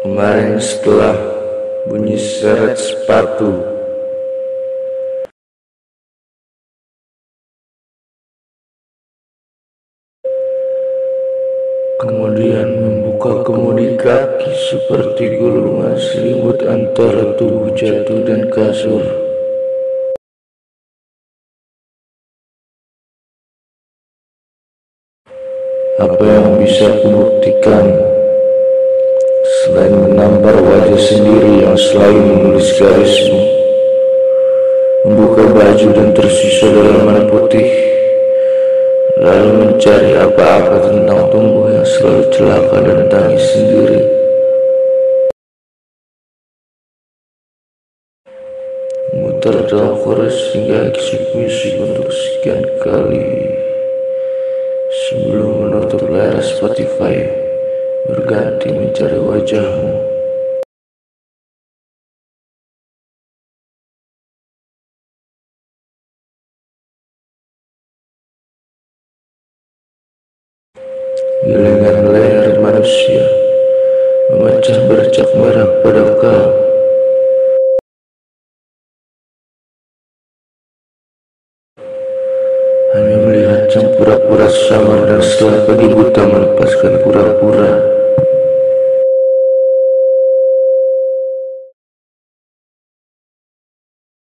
Kemarin setelah bunyi seret sepatu Kemudian membuka kemudi kaki seperti gulungan selimut antara tubuh jatuh dan kasur. Apa yang bisa kubuktikan menampar wajah sendiri yang selalu menulis garismu, membuka baju dan tersisa dalam putih, lalu mencari apa-apa tentang tumbuh yang selalu celaka dan tangis sendiri. Muter dalam chorus hingga eksik musik untuk sekian kali. Sebelum menutup layar Spotify berganti mencari wajahmu Gelengan layar manusia memecah bercak merah pada kau hanya melihat yang pura-pura sama dan setelah pagi buta melepaskan pura-pura